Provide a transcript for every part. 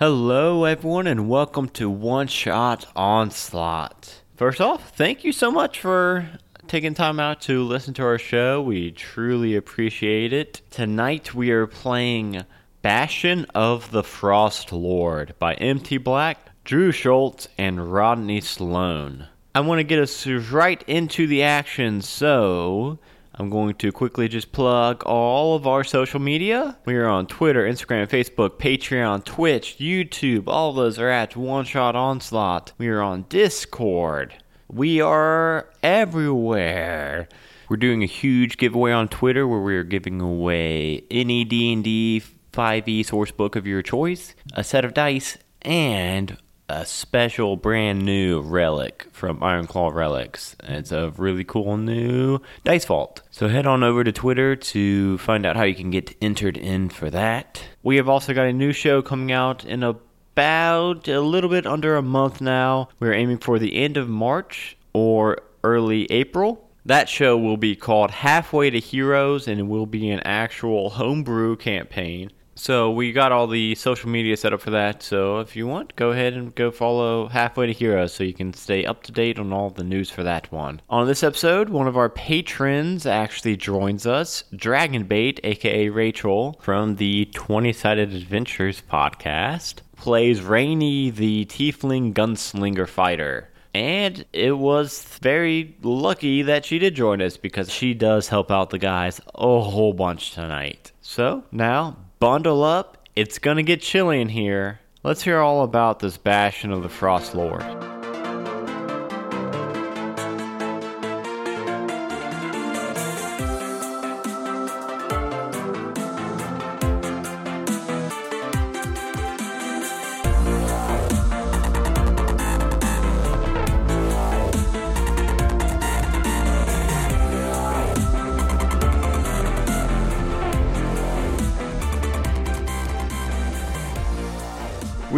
Hello, everyone, and welcome to One Shot Onslaught. First off, thank you so much for taking time out to listen to our show. We truly appreciate it. Tonight, we are playing Bastion of the Frost Lord by MT Black, Drew Schultz, and Rodney Sloan. I want to get us right into the action, so I'm going to quickly just plug all of our social media. We are on Twitter, Instagram, Facebook, Patreon, Twitch, YouTube. All those are at One Shot Onslaught. We are on Discord. We are everywhere. We're doing a huge giveaway on Twitter where we're giving away any D&D 5e source book of your choice, a set of dice, and a special brand new relic from Ironclaw Relics. It's a really cool new dice vault. So head on over to Twitter to find out how you can get entered in for that. We have also got a new show coming out in about a little bit under a month now. We're aiming for the end of March or early April. That show will be called Halfway to Heroes and it will be an actual homebrew campaign. So we got all the social media set up for that. So if you want, go ahead and go follow Halfway to Heroes so you can stay up to date on all the news for that one. On this episode, one of our patrons actually joins us, Dragonbait, aka Rachel, from the 20 Sided Adventures podcast, plays Rainy, the Tiefling Gunslinger Fighter. And it was very lucky that she did join us because she does help out the guys a whole bunch tonight. So now, bundle up. It's gonna get chilly in here. Let's hear all about this Bastion of the Frost Lord.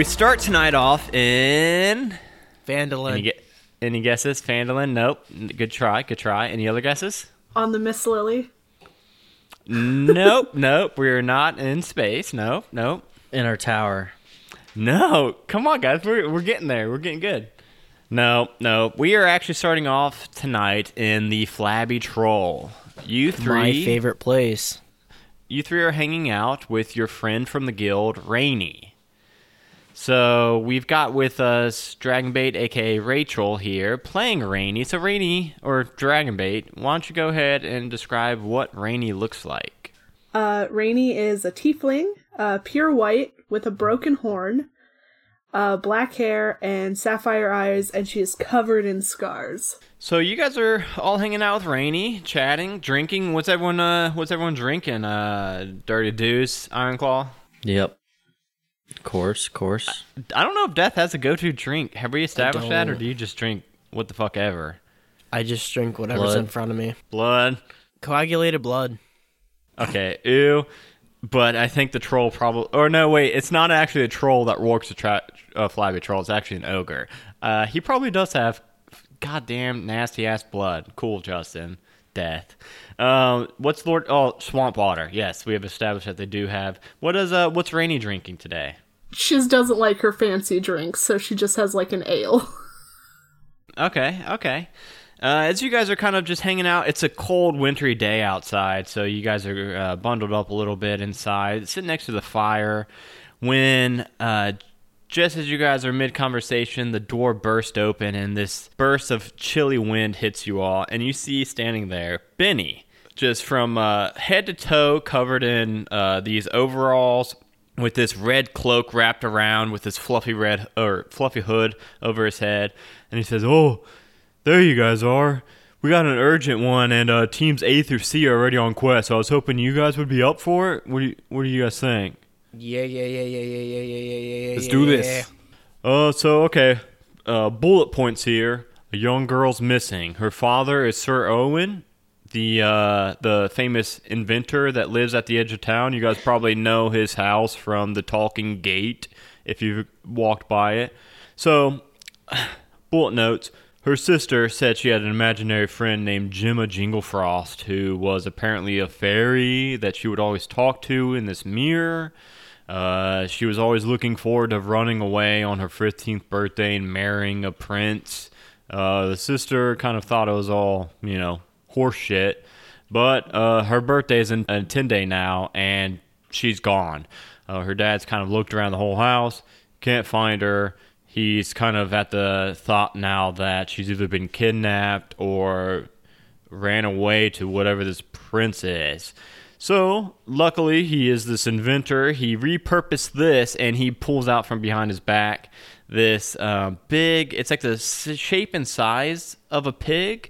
We start tonight off in. Phandalin. Any, gue- any guesses? Phandalin? Nope. Good try. Good try. Any other guesses? on the Miss Lily. nope. Nope. We're not in space. Nope. Nope. in our tower. No, come on, guys. We're we're getting there. We're getting good. No, no. We are actually starting off tonight in the Flabby Troll. You three, My favorite place. you three are hanging out with your friend from the guild, Rainy. So we've got with us Dragonbait, aka Rachel, here playing Rainy. So Rainy or Dragonbait, why don't you go ahead and describe what Rainy looks like? Uh, Rainy is a tiefling, uh, pure white with a broken horn, uh, black hair, and sapphire eyes, and she is covered in scars. So you guys are all hanging out with Rainy, chatting, drinking. What's everyone? Uh, what's everyone drinking? Uh, Dirty Deuce, Iron Claw. Yep. Course, course. I don't know if Death has a go-to drink. Have we established that, or do you just drink what the fuck ever? I just drink whatever's Blood. in front of me. Blood. Coagulated blood. Okay, ew. But I think the troll probably, or no, wait, it's not actually a troll that walks a tra- uh, flabby troll. It's actually an ogre. Uh, he probably does have goddamn nasty ass blood. Cool, Justin. Death. Um, what's Lord? Oh, swamp water. Yes, we have established that they do have. What is uh? What's Rainy drinking today? She doesn't like her fancy drinks, so she just has like an ale. Okay, okay. Uh, as you guys are kind of just hanging out, it's a cold, wintry day outside, so you guys are uh, bundled up a little bit inside, sitting next to the fire. When uh, just as you guys are mid conversation, the door burst open, and this burst of chilly wind hits you all, and you see standing there Benny, just from uh, head to toe covered in uh, these overalls, with this red cloak wrapped around with this fluffy red or fluffy hood over his head, and he says, "Oh, there you guys are. We got an urgent one, and uh, teams A through C are already on quest. So I was hoping you guys would be up for it. What do you What do you guys think? Yeah, yeah, yeah, yeah, yeah, yeah, yeah, yeah, yeah. Let's yeah, do yeah, this. Uh, so okay, uh, bullet points here. A young girl's missing. Her father is Sir Owen, the uh, the famous inventor that lives at the edge of town. You guys probably know his house from the Talking Gate if you've walked by it. So, bullet notes. Her sister said she had an imaginary friend named Gemma Jinglefrost, who was apparently a fairy that she would always talk to in this mirror. Uh, she was always looking forward to running away on her 15th birthday and marrying a prince. Uh, the sister kind of thought it was all, you know, horseshit. But uh, her birthday's in, in 10 day now, and she's gone. Uh, her dad's kind of looked around the whole house, can't find her. He's kind of at the thought now that she's either been kidnapped or ran away to whatever this prince is. So, luckily, he is this inventor. He repurposed this and he pulls out from behind his back this uh, big, it's like the shape and size of a pig,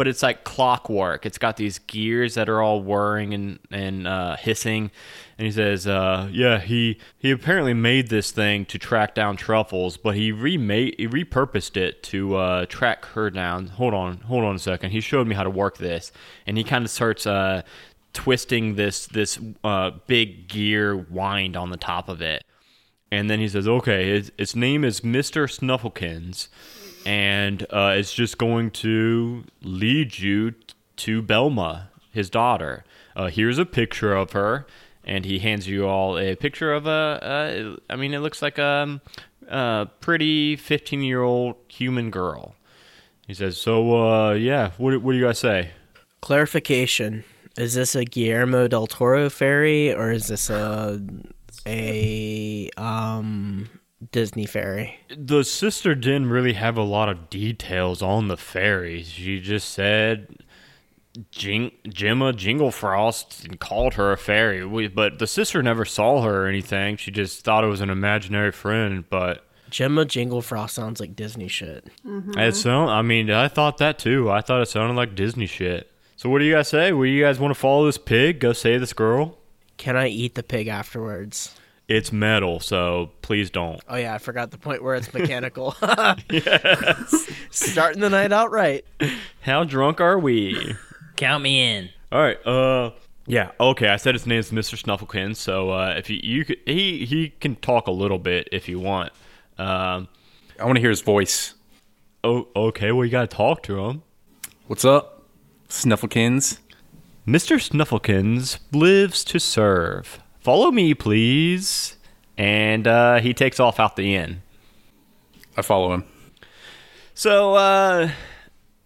but it's like clockwork. It's got these gears that are all whirring and, and uh, hissing. And he says, uh, "Yeah, he he apparently made this thing to track down truffles, but he remade he repurposed it to uh, track her down. Hold on, hold on a second. He showed me how to work this, and he kind of starts uh, twisting this this uh, big gear wind on the top of it, and then he says, "Okay, its, name is Mister Snufflekins." And uh, it's just going to lead you to Belma, his daughter. Uh, here's a picture of her, and he hands you all a picture of a. I mean, it looks like a, a pretty 15 year old human girl. He says, "So, uh, yeah, what, what do you guys say?" Clarification: Is this a Guillermo del Toro fairy, or is this a a um Disney fairy. The sister didn't really have a lot of details on the fairies. She just said Jing- Gemma Jinglefrost and called her a fairy. We, but the sister never saw her or anything. She just thought it was an imaginary friend. But Gemma Jinglefrost sounds like Disney shit. Mm-hmm. It sound, I mean, I thought that too. I thought it sounded like Disney shit. So what do you guys say? Will you guys want to follow this pig? Go save this girl? Can I eat the pig afterwards? It's metal, so please don't. Oh yeah, I forgot the point where it's mechanical. yes. Starting the night out right. How drunk are we? Count me in. All right. Uh yeah, okay. I said his name is Mr. Snufflekin, so uh, if you you could, he he can talk a little bit if you want. Um, I want to hear his voice. Oh, okay. Well, you got to talk to him. What's up, Snufflekins? Mr. Snufflekins lives to serve follow me, please. And uh, he takes off out the inn. I follow him. So, uh,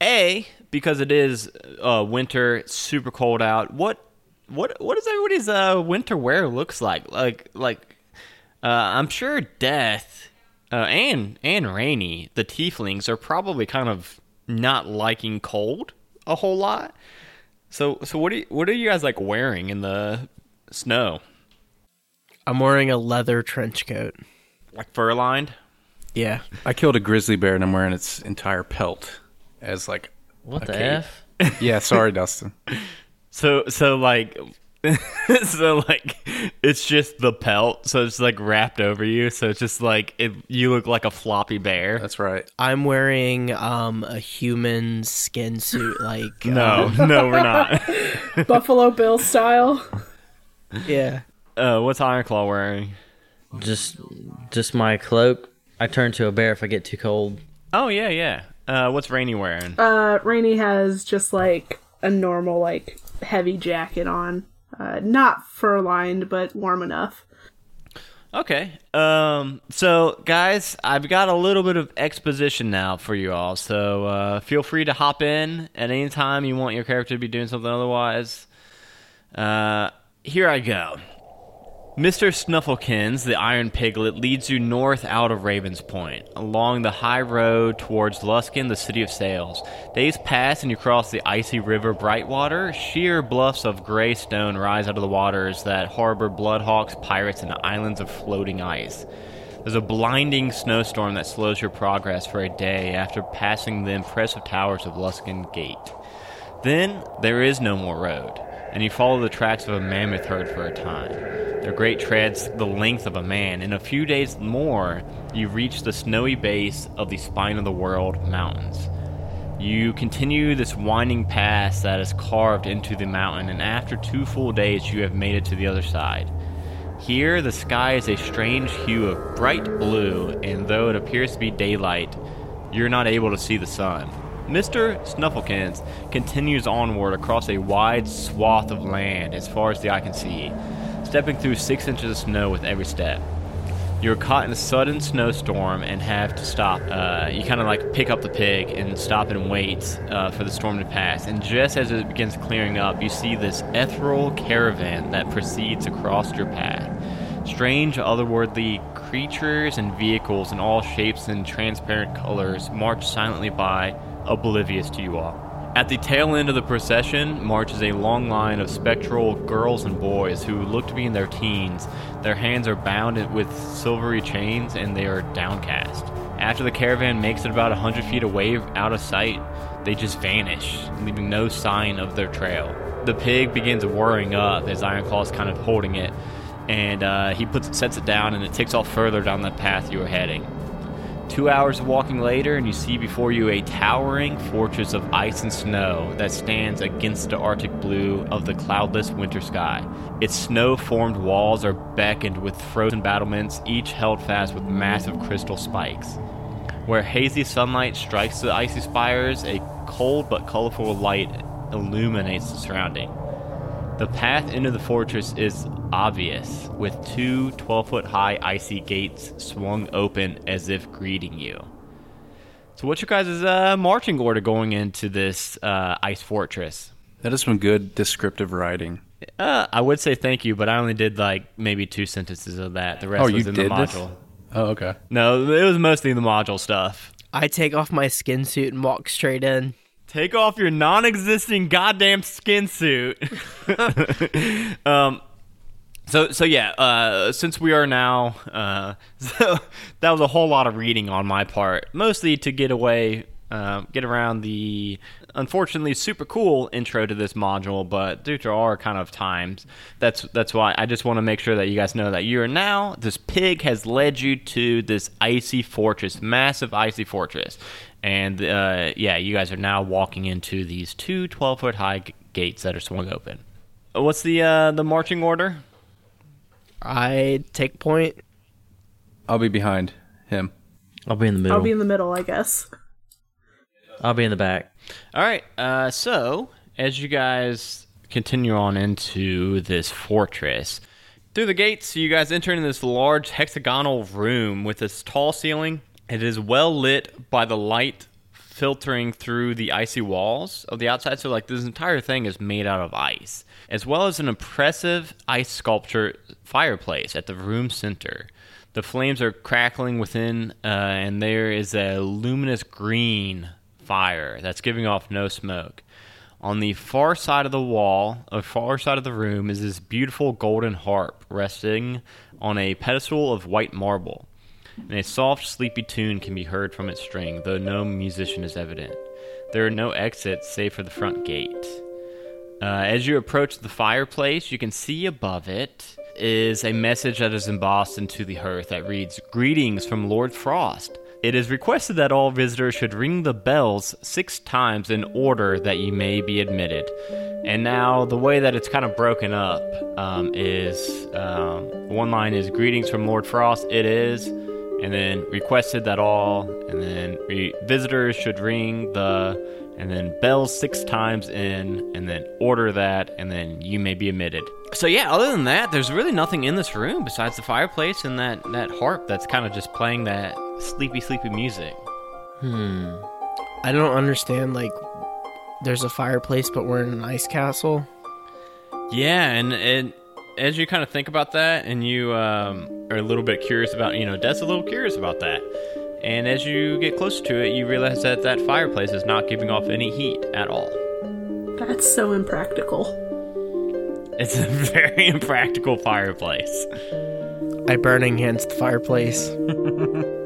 A, because it is uh, winter, super cold out, what what what does everybody's uh, winter wear looks like? Like like uh, I'm sure Death uh, and and Rainy, the Tieflings, are probably kind of not liking cold a whole lot. So so what are you, what are you guys like wearing in the snow? I'm wearing a leather trench coat. Like fur lined? Yeah. I killed a grizzly bear and I'm wearing its entire pelt as like what the cape. f? yeah, sorry, Dustin. So so like so like it's just the pelt, so it's like wrapped over you, so it's just like it, you look like a floppy bear. That's right. I'm wearing um a human skin suit, like no, uh, no, we're not. Buffalo Bill style. Yeah. Uh, what's Ironclaw wearing? Just, just my cloak. I turn to a bear if I get too cold. Oh yeah, yeah. Uh, what's Rainy wearing? Uh, Rainy has just like a normal like heavy jacket on. Uh, not fur lined, but warm enough. Okay. Um. So, guys, I've got a little bit of exposition now for you all. So, uh, feel free to hop in at any time you want your character to be doing something otherwise. Uh, here I go. Mr. Snufflekins, the Iron Piglet, leads you north out of Ravens Point, along the high road towards Luskan, the city of sails. Days pass and you cross the icy river Brightwater. Sheer bluffs of gray stone rise out of the waters that harbor bloodhawks, pirates, and islands of floating ice. There's a blinding snowstorm that slows your progress for a day after passing the impressive towers of Luskan Gate. Then there is no more road and you follow the tracks of a mammoth herd for a time. Their great treads the length of a man. In a few days more, you reach the snowy base of the Spine of the World mountains. You continue this winding pass that is carved into the mountain, and after two full days, you have made it to the other side. Here, the sky is a strange hue of bright blue, and though it appears to be daylight, you're not able to see the sun. Mr. Snufflekins continues onward across a wide swath of land as far as the eye can see. stepping through six inches of snow with every step. You're caught in a sudden snowstorm and have to stop. Uh, you kind of like pick up the pig and stop and wait uh, for the storm to pass. And just as it begins clearing up, you see this ethereal caravan that proceeds across your path. Strange, otherworldly creatures and vehicles in all shapes and transparent colors march silently by, oblivious to you all. At the tail end of the procession marches a long line of spectral girls and boys who look to be in their teens. Their hands are bound with silvery chains and they are downcast. After the caravan makes it about a hundred feet away out of sight, they just vanish, leaving no sign of their trail. The pig begins whirring up as Ironclaw is kind of holding it, and uh, he puts sets it down and it takes off further down the path you were heading. Two hours of walking later, and you see before you a towering fortress of ice and snow that stands against the arctic blue of the cloudless winter sky. Its snow formed walls are beckoned with frozen battlements, each held fast with massive crystal spikes. Where hazy sunlight strikes the icy spires, a cold but colorful light illuminates the surrounding. The path into the fortress is obvious, with two 12 foot high icy gates swung open as if greeting you. So, what's your guys' uh, marching order going into this uh, ice fortress? That is some good descriptive writing. Uh, I would say thank you, but I only did like maybe two sentences of that. The rest Oh, you was in did the this? module. Oh, okay. No, it was mostly the module stuff. I take off my skin suit and walk straight in. Take off your non-existing goddamn skin suit. um, so so yeah. Uh, since we are now, uh, so that was a whole lot of reading on my part, mostly to get away, uh, get around the unfortunately super cool intro to this module. But due to our kind of times, that's that's why I just want to make sure that you guys know that you are now. This pig has led you to this icy fortress, massive icy fortress. And uh, yeah, you guys are now walking into these two 12 foot high g- gates that are swung open. What's the uh, the marching order? I take point. I'll be behind him. I'll be in the middle. I'll be in the middle, I guess. I'll be in the back. All right. Uh, so as you guys continue on into this fortress, through the gates, you guys enter into this large hexagonal room with this tall ceiling. It is well lit by the light filtering through the icy walls of the outside. So, like, this entire thing is made out of ice, as well as an impressive ice sculpture fireplace at the room center. The flames are crackling within, uh, and there is a luminous green fire that's giving off no smoke. On the far side of the wall, or far side of the room, is this beautiful golden harp resting on a pedestal of white marble. And a soft, sleepy tune can be heard from its string, though no musician is evident. There are no exits save for the front gate. Uh, as you approach the fireplace, you can see above it is a message that is embossed into the hearth that reads Greetings from Lord Frost. It is requested that all visitors should ring the bells six times in order that you may be admitted. And now, the way that it's kind of broken up um, is um, one line is Greetings from Lord Frost, it is, and then requested that all, and then re- visitors should ring the and then bells six times in, and then order that, and then you may be admitted. So yeah, other than that, there's really nothing in this room besides the fireplace and that that harp that's kind of just playing that sleepy, sleepy music. Hmm. I don't understand. Like, there's a fireplace, but we're in an ice castle. Yeah, and and as you kind of think about that, and you um, are a little bit curious about, you know, Dad's a little curious about that. And as you get closer to it, you realize that that fireplace is not giving off any heat at all. That's so impractical. It's a very impractical fireplace. I burning hands the fireplace.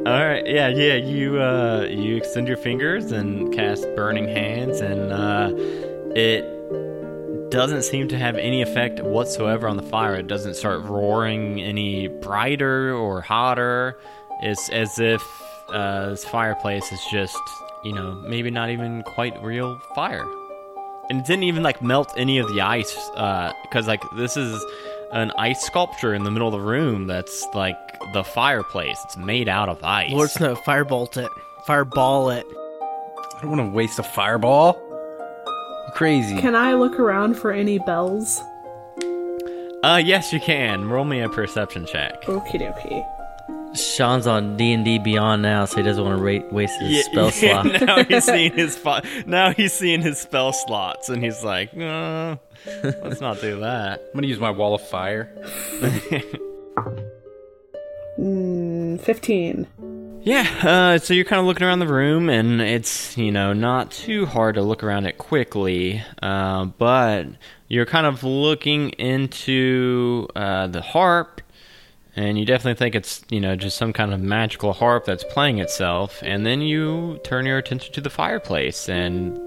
All right, yeah, yeah. You uh, you extend your fingers and cast burning hands, and uh, it doesn't seem to have any effect whatsoever on the fire. It doesn't start roaring any brighter or hotter. It's as if uh, this fireplace is just, you know, maybe not even quite real fire. And it didn't even like melt any of the ice, because like this is an ice sculpture in the middle of the room that's like the fireplace. It's made out of ice. Lord Snow, firebolt it. Fireball it. I don't want to waste a fireball. You're crazy. Can I look around for any bells? Uh, yes, you can. Roll me a perception check. Okie dokie. Sean's on D and D Beyond now, so he doesn't want to ra- waste his spell slot. now he's seeing his fi- now he's seeing his spell slots, and he's like, uh, let's not do that. I'm gonna use my wall of fire. Mm, 15. Yeah, uh, so you're kind of looking around the room, and it's, you know, not too hard to look around it quickly, uh, but you're kind of looking into uh, the harp, and you definitely think it's, you know, just some kind of magical harp that's playing itself, and then you turn your attention to the fireplace, and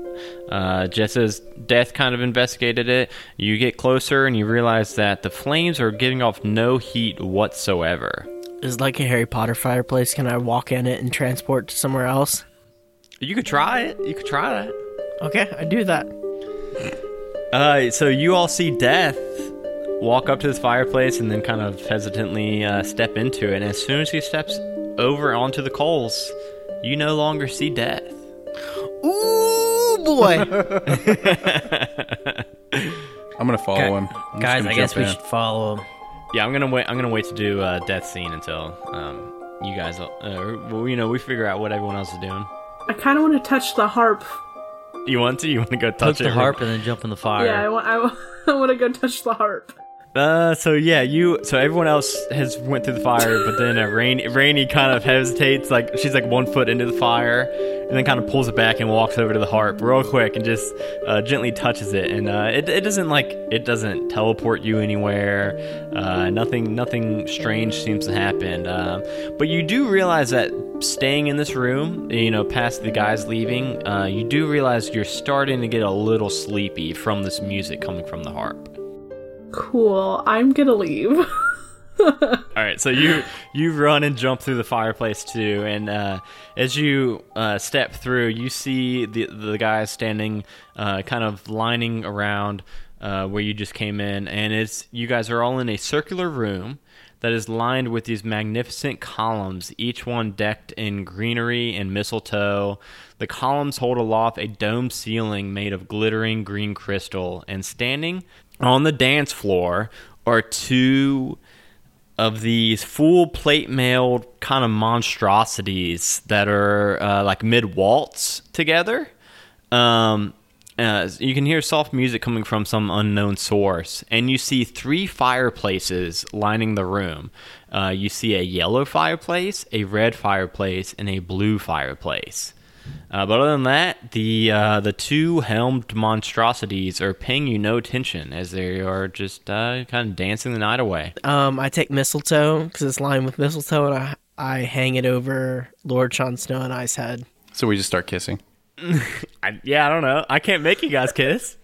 uh, just as Death kind of investigated it, you get closer and you realize that the flames are giving off no heat whatsoever. Is like a Harry Potter fireplace. Can I walk in it and transport to somewhere else? You could try it. You could try that. Okay, I do that. Uh, so you all see Death walk up to this fireplace and then kind of hesitantly uh, step into it. And as soon as he steps over onto the coals, you no longer see Death. Ooh boy, I'm gonna follow Okay. him. I'm Guys, gonna I guess jump we in. should follow him. Yeah, I'm gonna wait. I'm gonna wait to do uh, Death scene until um, you guys. Uh, well, you know, we figure out what everyone else is doing. I kind of want to touch the harp. You want to? You want to go Poke touch the harp and then jump in the fire. Yeah, I want. I, I want to go touch the harp. Uh, so yeah, you. So everyone else has went through the fire, but then uh, Rainy, Rainy kind of hesitates, like she's like one foot into the fire, and then kind of pulls it back and walks over to the harp real quick and just uh, gently touches it, and uh, it it doesn't like it doesn't teleport you anywhere. Uh, nothing nothing strange seems to happen. Um, but you do realize that staying in this room, you know, past the guys leaving, uh, you do realize you're starting to get a little sleepy from this music coming from the harp. Cool. I'm gonna leave. All right, so you you run and jump through the fireplace too, and uh, as you uh, step through, you see the the guys standing, uh, kind of lining around uh, where you just came in, and it's you guys are all in a circular room that is lined with these magnificent columns, each one decked in greenery and mistletoe. The columns hold aloft a domed ceiling made of glittering green crystal, and standing on the dance floor are two of these full plate mailed kind of monstrosities that are uh, like mid waltz together. Um, uh, you can hear soft music coming from some unknown source, and you see three fireplaces lining the room. Uh, you see a yellow fireplace, a red fireplace, and a blue fireplace. Uh, but other than that, the uh, the two helmed monstrosities are paying you no attention as they are just uh, kind of dancing the night away. um, I take mistletoe because it's lined with mistletoe, and I I hang it over Lord Sean Snow and I's head. So we just start kissing. I, yeah, I don't know. I can't make you guys kiss.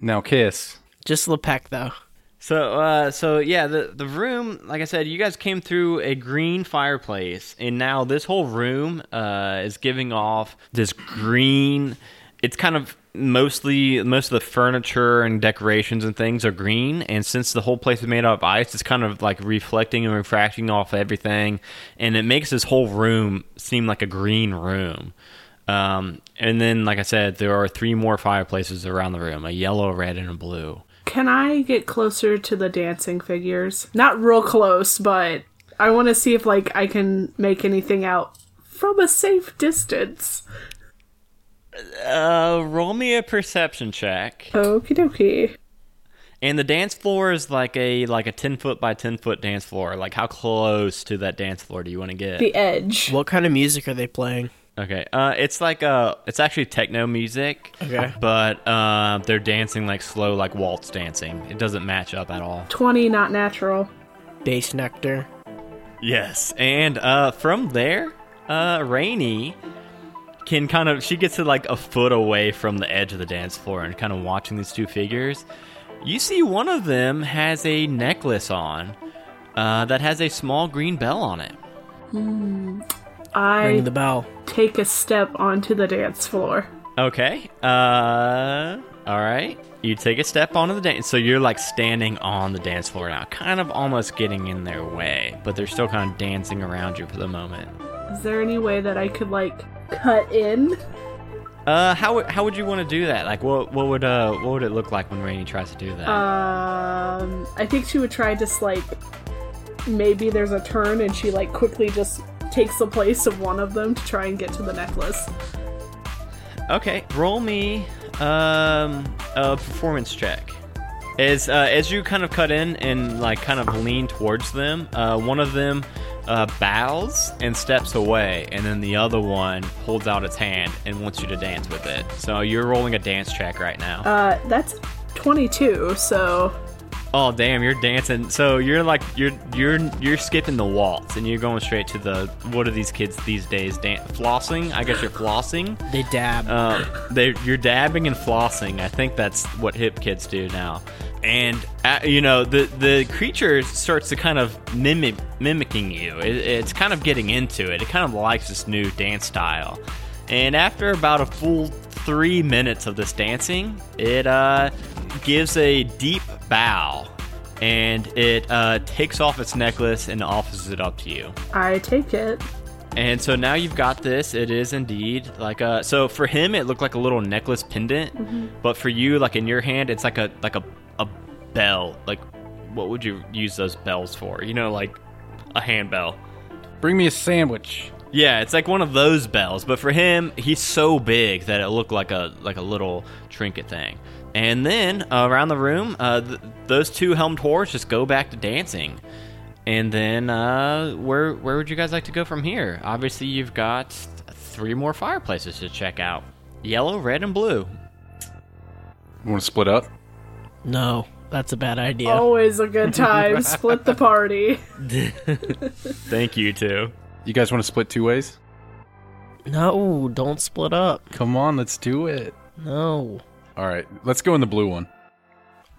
Now kiss. Just Lepec though. So, uh, so yeah, the the room, like I said, you guys came through a green fireplace, and now this whole room uh, is giving off this green. It's kind of mostly most of the furniture and decorations and things are green, and since the whole place is made out of ice, it's kind of like reflecting and refracting off everything, and it makes this whole room seem like a green room. Um, and then, like I said, there are three more fireplaces around the room: a yellow, red, and a blue. Can I get closer to the dancing figures? Not real close, but I want to see if like I can make anything out from a safe distance. Uh, roll me a perception check. Okie dokie. And the dance floor is like a like a ten foot by ten foot dance floor. Like how close to that dance floor do you want to get? The edge. What kind of music are they playing? Okay. Uh, it's like uh, it's actually techno music. Okay. But uh, they're dancing like slow, like waltz dancing. It doesn't match up at all. 20, not natural. Bassnectar. Yes, and uh, from there, uh, Rainy can kind of she gets to like a foot away from the edge of the dance floor and kind of watching these two figures. You see, one of them has a necklace on uh, that has a small green bell on it. I Ring the bell. take a step onto the dance floor. Okay. Uh, all right. You take a step onto the dance, so you're like standing on the dance floor now, kind of almost getting in their way, but they're still kind of dancing around you for the moment. Is there any way that I could like cut in? Uh, how would how would you want to do that? Like, what what would uh what would it look like when Rainy tries to do that? Um, I think she would try just like maybe there's a turn and she like quickly just takes the place of one of them to try and get to the necklace. Okay, roll me um, a performance check. As uh, as you kind of cut in and like kind of lean towards them, uh, one of them uh, bows and steps away, and then the other one holds out its hand and wants you to dance with it. So you're rolling a dance check right now. Uh, that's 22, so Oh damn, you're dancing. So you're like you're you're you're skipping the waltz and you're going straight to the what are these kids these days? Dan- flossing? I guess you're flossing. They dab. Um, they you're dabbing and flossing. I think that's what hip kids do now. And uh, you know the the creature starts to kind of mimic mimicking you. It, it's kind of getting into it. It kind of likes this new dance style. And after about a full three minutes of this dancing, it uh, gives a deep bow, and it uh, takes off its necklace and offers it up to you. I take it. And so now you've got this. It is indeed like a. So for him, it looked like a little necklace pendant, but for you, like in your hand, it's like a like a a bell. Like, what would you use those bells for? You know, like a handbell. Bring me a sandwich. Yeah, it's like one of those bells, but for him, he's so big that it looked like a like a little trinket thing. And then uh, around the room, uh, th- those two helmed whores just go back to dancing. And then uh, where where would you guys like to go from here? Obviously, you've got three more fireplaces to check out: yellow, red, and blue. You want to split up? no, that's a bad idea. Always a good time. Split the party. Thank you too. You guys want to split two ways? No, don't split up. Come on, let's do it. No. All right, let's go in the blue one.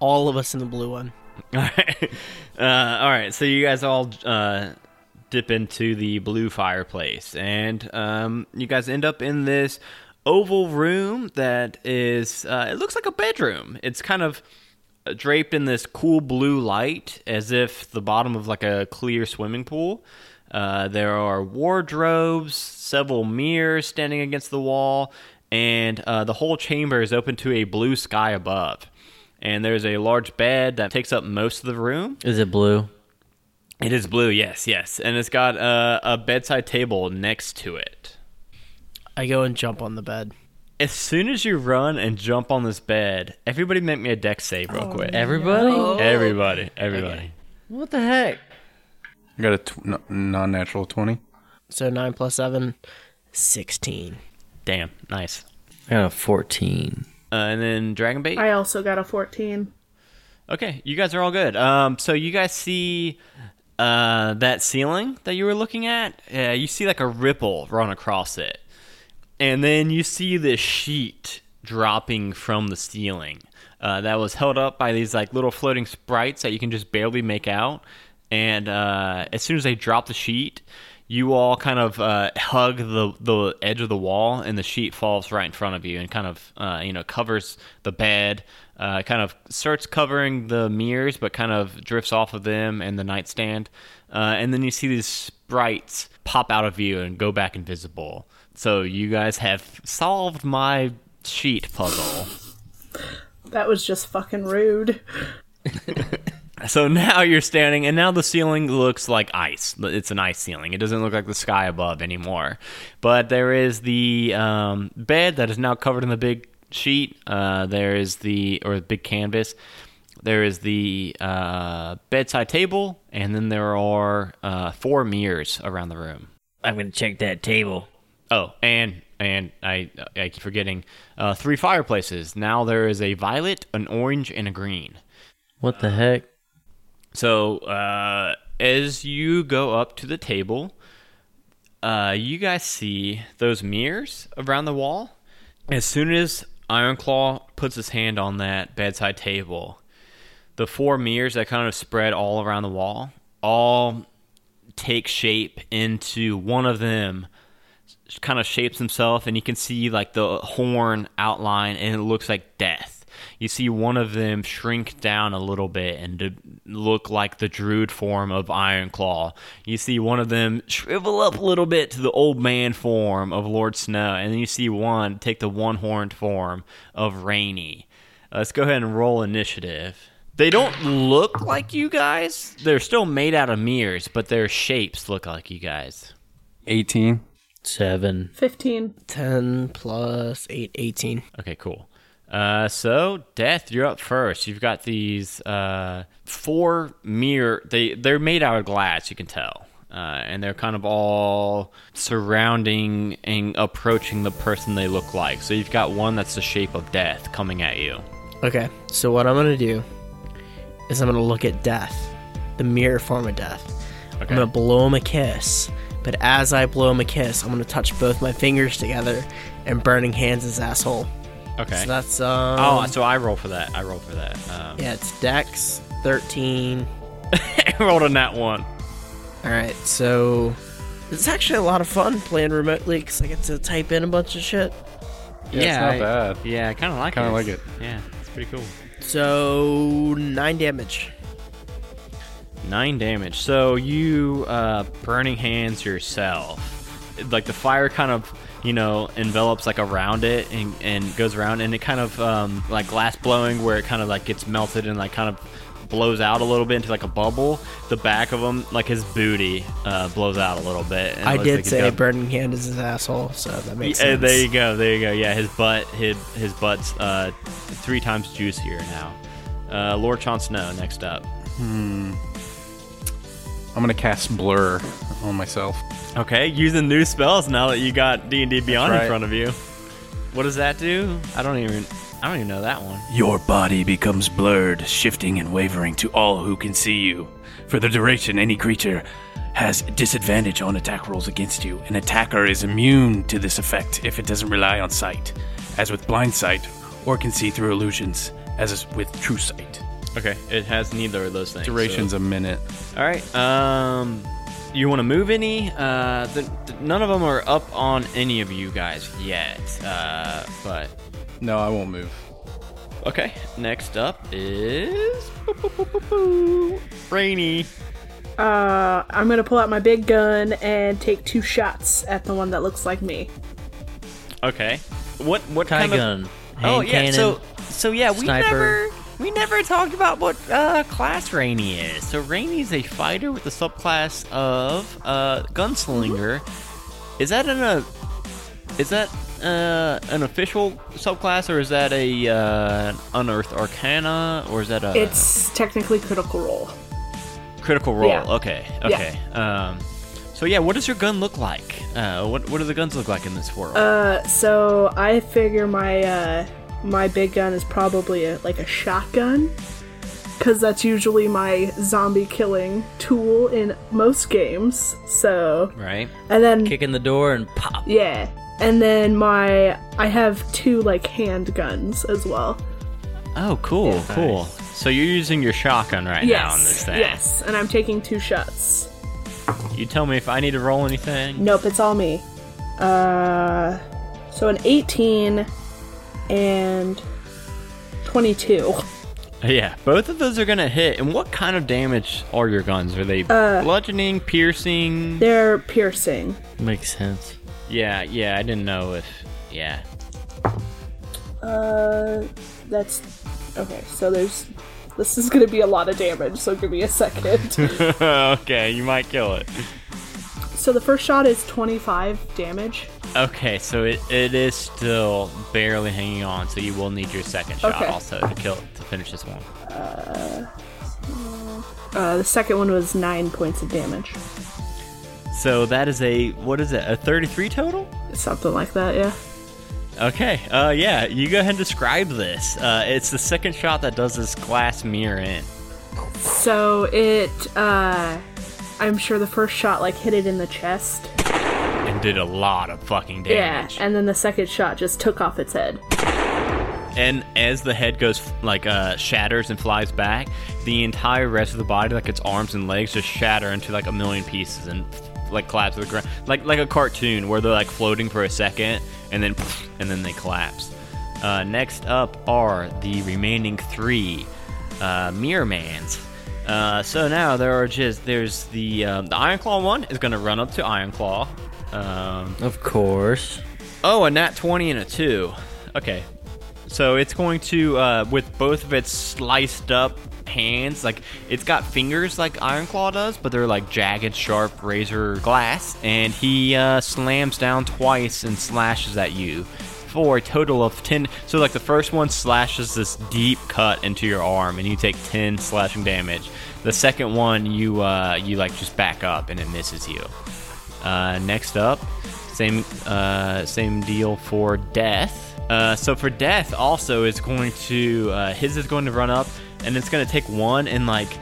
All of us in the blue one. All right. Uh, all right. So you guys all uh, dip into the blue fireplace, and um, you guys end up in this oval room that is. Uh, it looks like a bedroom. It's kind of draped in this cool blue light, as if the bottom of like a clear swimming pool. Uh, there are wardrobes, several mirrors standing against the wall, and uh, the whole chamber is open to a blue sky above and there's a large bed that takes up most of the room. Is it blue? It is blue, yes, yes, and it's got a, a bedside table next to it. I go and jump on the bed. As soon as you run and jump on this bed, everybody make me a Dex save real quick. Everybody? Everybody, everybody. What the heck? I got a tw- non-natural twenty. So 9 plus 7, 16. Damn, nice. I got a 14. Uh, and then Dragon Bait. I also got a 14. Okay, you guys are all good. Um, so you guys see uh, that ceiling that you were looking at? Uh, you see like a ripple run across it, and then you see this sheet dropping from the ceiling uh, that was held up by these like little floating sprites that you can just barely make out. And uh, as soon as they drop the sheet, you all kind of uh, hug the the edge of the wall, and the sheet falls right in front of you, and kind of uh, you know covers the bed. Uh, kind of starts covering the mirrors, but kind of drifts off of them and the nightstand. Uh, and then you see these sprites pop out of view and go back invisible. So you guys have solved my sheet puzzle. That was just fucking rude. So now you're standing, and now the ceiling looks like ice. It's an ice ceiling. It doesn't look like the sky above anymore. But there is the um, bed that is now covered in the big sheet. Uh, there is the or the big canvas. There is the uh, bedside table, and then there are uh, four mirrors around the room. I'm going to check that table. Oh, and and I I keep forgetting uh, three fireplaces. Now there is a violet, an orange, and a green. What the heck? So uh, as you go up to the table, uh, you guys see those mirrors around the wall. As soon as Ironclaw puts his hand on that bedside table, the four mirrors that kind of spread all around the wall all take shape into one of them kind of shapes himself and you can see like the horn outline and it looks like death you see one of them shrink down a little bit and to look like the druid form of Iron Claw. You see one of them shrivel up a little bit to the old man form of Lord Snow, and then you see one take the one horned form of Rainy. Uh, let's go ahead and roll initiative. They don't look like you guys. They're still made out of mirrors, but their shapes look like you guys. 18. Seven. 15. 10 plus 8, 18. Okay, cool. Uh, so Death, you're up first. You've got these uh, four mirror. They they're made out of glass. You can tell, uh, and they're kind of all surrounding and approaching the person they look like. So you've got one that's the shape of Death coming at you. Okay, so what I'm gonna do is I'm gonna look at death, the mirror form of death. Okay. I'm gonna blow him a kiss, but as I blow him a kiss, I'm gonna touch both my fingers together and burning hands his asshole. Okay. So that's um. oh, so I roll for that. I roll for that. Um, yeah, it's Dex 13. I rolled on that one. All right, so it's actually a lot of fun playing remotely because I get to type in a bunch of shit. Yeah, it's not I- bad. Yeah, I kind of like Kinda it. like it. Yeah, it's pretty cool. So nine damage. Nine damage. So you uh, burning hands yourself. Like the fire kind of you know envelops like around it and, and goes around and it kind of um, like glass blowing where it kind of like gets melted and like kind of blows out a little bit into like a bubble. The back of him, like his booty, uh, blows out a little bit. and I did like say got- burning hand is his asshole, so that makes Yeah, sense. there you go. There you go. Yeah, his butt, his his butt's uh, three times juicier now. Uh, Lord Jon Snow next up. I'm gonna cast blur on myself. Okay, using new spells now that you got D and D Beyond in front of you. What does that do? I don't even. I don't even know that one. Your body becomes blurred, shifting and wavering to all who can see you. For the duration, any creature has disadvantage on attack rolls against you. An attacker is immune to this effect if it doesn't rely on sight, as with blind sight, or can see through illusions, as with true sight. Okay, it has neither of those things. so- Duration's a minute. All right. Um, you want to move any? Uh, the, the- none of them are up on any of you guys yet. Uh, but No, I won't move. okay. Next up is. Rainy. Uh, I'm gonna pull out my big gun and take two shots at the one that looks like me. Okay. What what Tie kind of? gun. Hand Oh yeah. cannon. So so yeah, we sniper. never we never talked about what uh, class Rainy is. So Rainy's a fighter with the subclass of uh, gunslinger. Is that an uh, is that uh, an official subclass or is that a uh, unearthed arcana or is that a It's technically critical role. critical role? Yeah. Okay. Okay. Um. So yeah, what does your gun look like? Uh, what what do the guns look like in this world? Uh, so I figure my uh my big gun is probably a, like a shotgun, because that's usually my zombie killing tool in most games. So right. and then Kick in the door and pop. yeah, and then my I have two like handguns as well. Oh, cool, cool. So you're using your shotgun right now on this thing. yes, and I'm taking two shots. You tell me if I need to roll anything. Nope, it's all me. Uh, so an 18 and 22. Yeah, both of those are gonna hit. And what kind of damage are your guns? Are they Uh, bludgeoning, piercing? They're piercing. Makes sense. Yeah, yeah. I didn't know if. Yeah. Uh, that's okay. So there's this is gonna be a lot of damage. So give me a second. okay, you might kill it. So the first shot is 25 damage. Okay, so it, it is still barely hanging on. So you will need your second shot Okay. also to kill to finish this one. Uh, the second one was nine points of damage. So that is a what is it? A thirty-three total? Something like that, yeah. Okay. Uh, yeah. You go ahead and describe this. Uh, it's the second shot that does this glass mirror in. So it, uh, I'm sure the first shot like hit it in the chest. and did a lot of fucking damage. Yeah, and then the second shot just took off its head. And as the head goes like uh, shatters and flies back, the entire rest of the body, like its arms and legs, just shatter into like a million pieces and like collapse to the ground, like like a cartoon where they're like floating for a second and then and then they collapse. Uh, next up are the remaining three uh, Mirror Mans. Uh, so now there are just there's the um, the Iron Claw one is going to run up to Iron Claw. Um, Of course. Oh, a nat 20 and a 2. Okay. So it's going to, uh, with both of its sliced up hands, like, it's got fingers like Ironclaw does, but they're like jagged, sharp razor glass. And he uh, slams down twice and slashes at you for a total of 10. So, like, the first one slashes this deep cut into your arm, and you take 10 slashing damage. The second one, you, uh, you like, just back up and it misses you. Uh, next up, same uh, same deal for death. Uh, so for death, also is going to uh, his is going to run up, and it's going to take one and like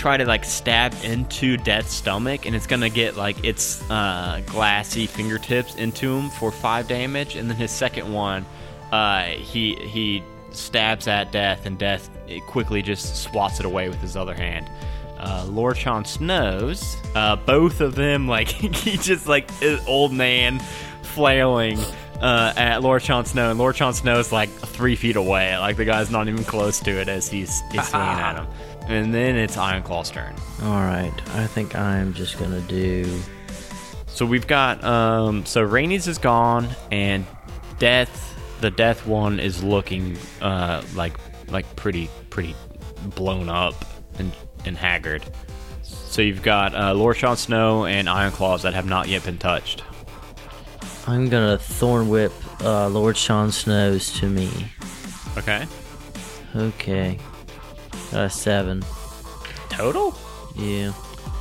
try to like stab into death's stomach, and it's going to get like its uh, glassy fingertips into him for five damage, and then his second one, uh, he he stabs at death, and death quickly just swats it away with his other hand uh, Lord Sean Snows. Uh, both of them, like he just like is old man flailing uh, at Lord Sean Snow, and Lord Sean Snow's like three feet away. Like the guy's not even close to it as he's, he's swinging at him. And then it's Ironclaw's turn. All right. I think I'm just gonna do. So we've got um so Rainey's is gone and Death the Death one is looking uh like like pretty pretty blown up and and haggard. So you've got uh, Lord Sean Snow and Iron Claws that have not yet been touched. I'm gonna thorn whip uh, Lord Sean Snows to me. Okay. Okay. Uh, seven. Total? Yeah.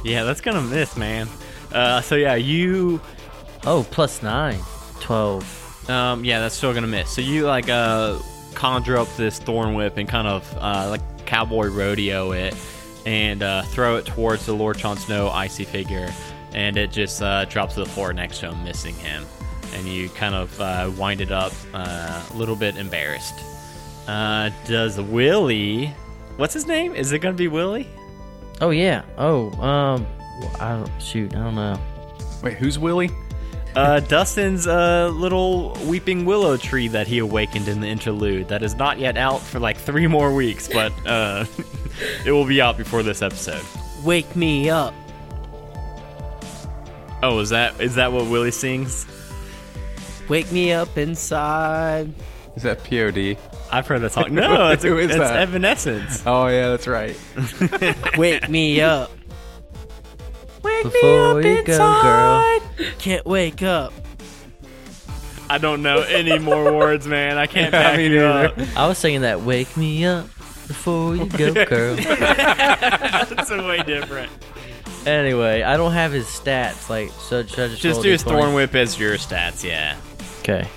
Yeah, that's gonna miss, man. Uh, so yeah, you Oh, plus nine. Twelve. Um, yeah, that's still gonna miss. So you like uh conjure up this thorn whip and kind of uh, like cowboy rodeo it and uh, throw it towards the Lord Jon Snow icy figure, and it just uh, drops to the floor next to him, missing him. And you kind of uh, wind it up uh, a little bit embarrassed. Uh, does Willie? What's his name? Is it gonna be Willie? Oh yeah. Oh um. I don't shoot. I don't know. Wait, who's Willie? Uh, Dustin's uh, little weeping willow tree that he awakened in the interlude that is not yet out for like three more weeks, but uh, it will be out before this episode. Wake me up. Oh, is that is that what Willie sings? Wake me up inside. Is that POD? I've heard that song. No, it's, Who is it's that? Evanescence. Oh yeah, that's right. Wake me up. Wake Before you go, girl. Can't wake up. I don't know any more words, man. I can't back me you neither. up. I was singing that. Wake me up before you go, girl. That's a way different. anyway, I don't have his stats. Like, so should I just Just roll do his D20? thorn whip as your stats, yeah. Okay.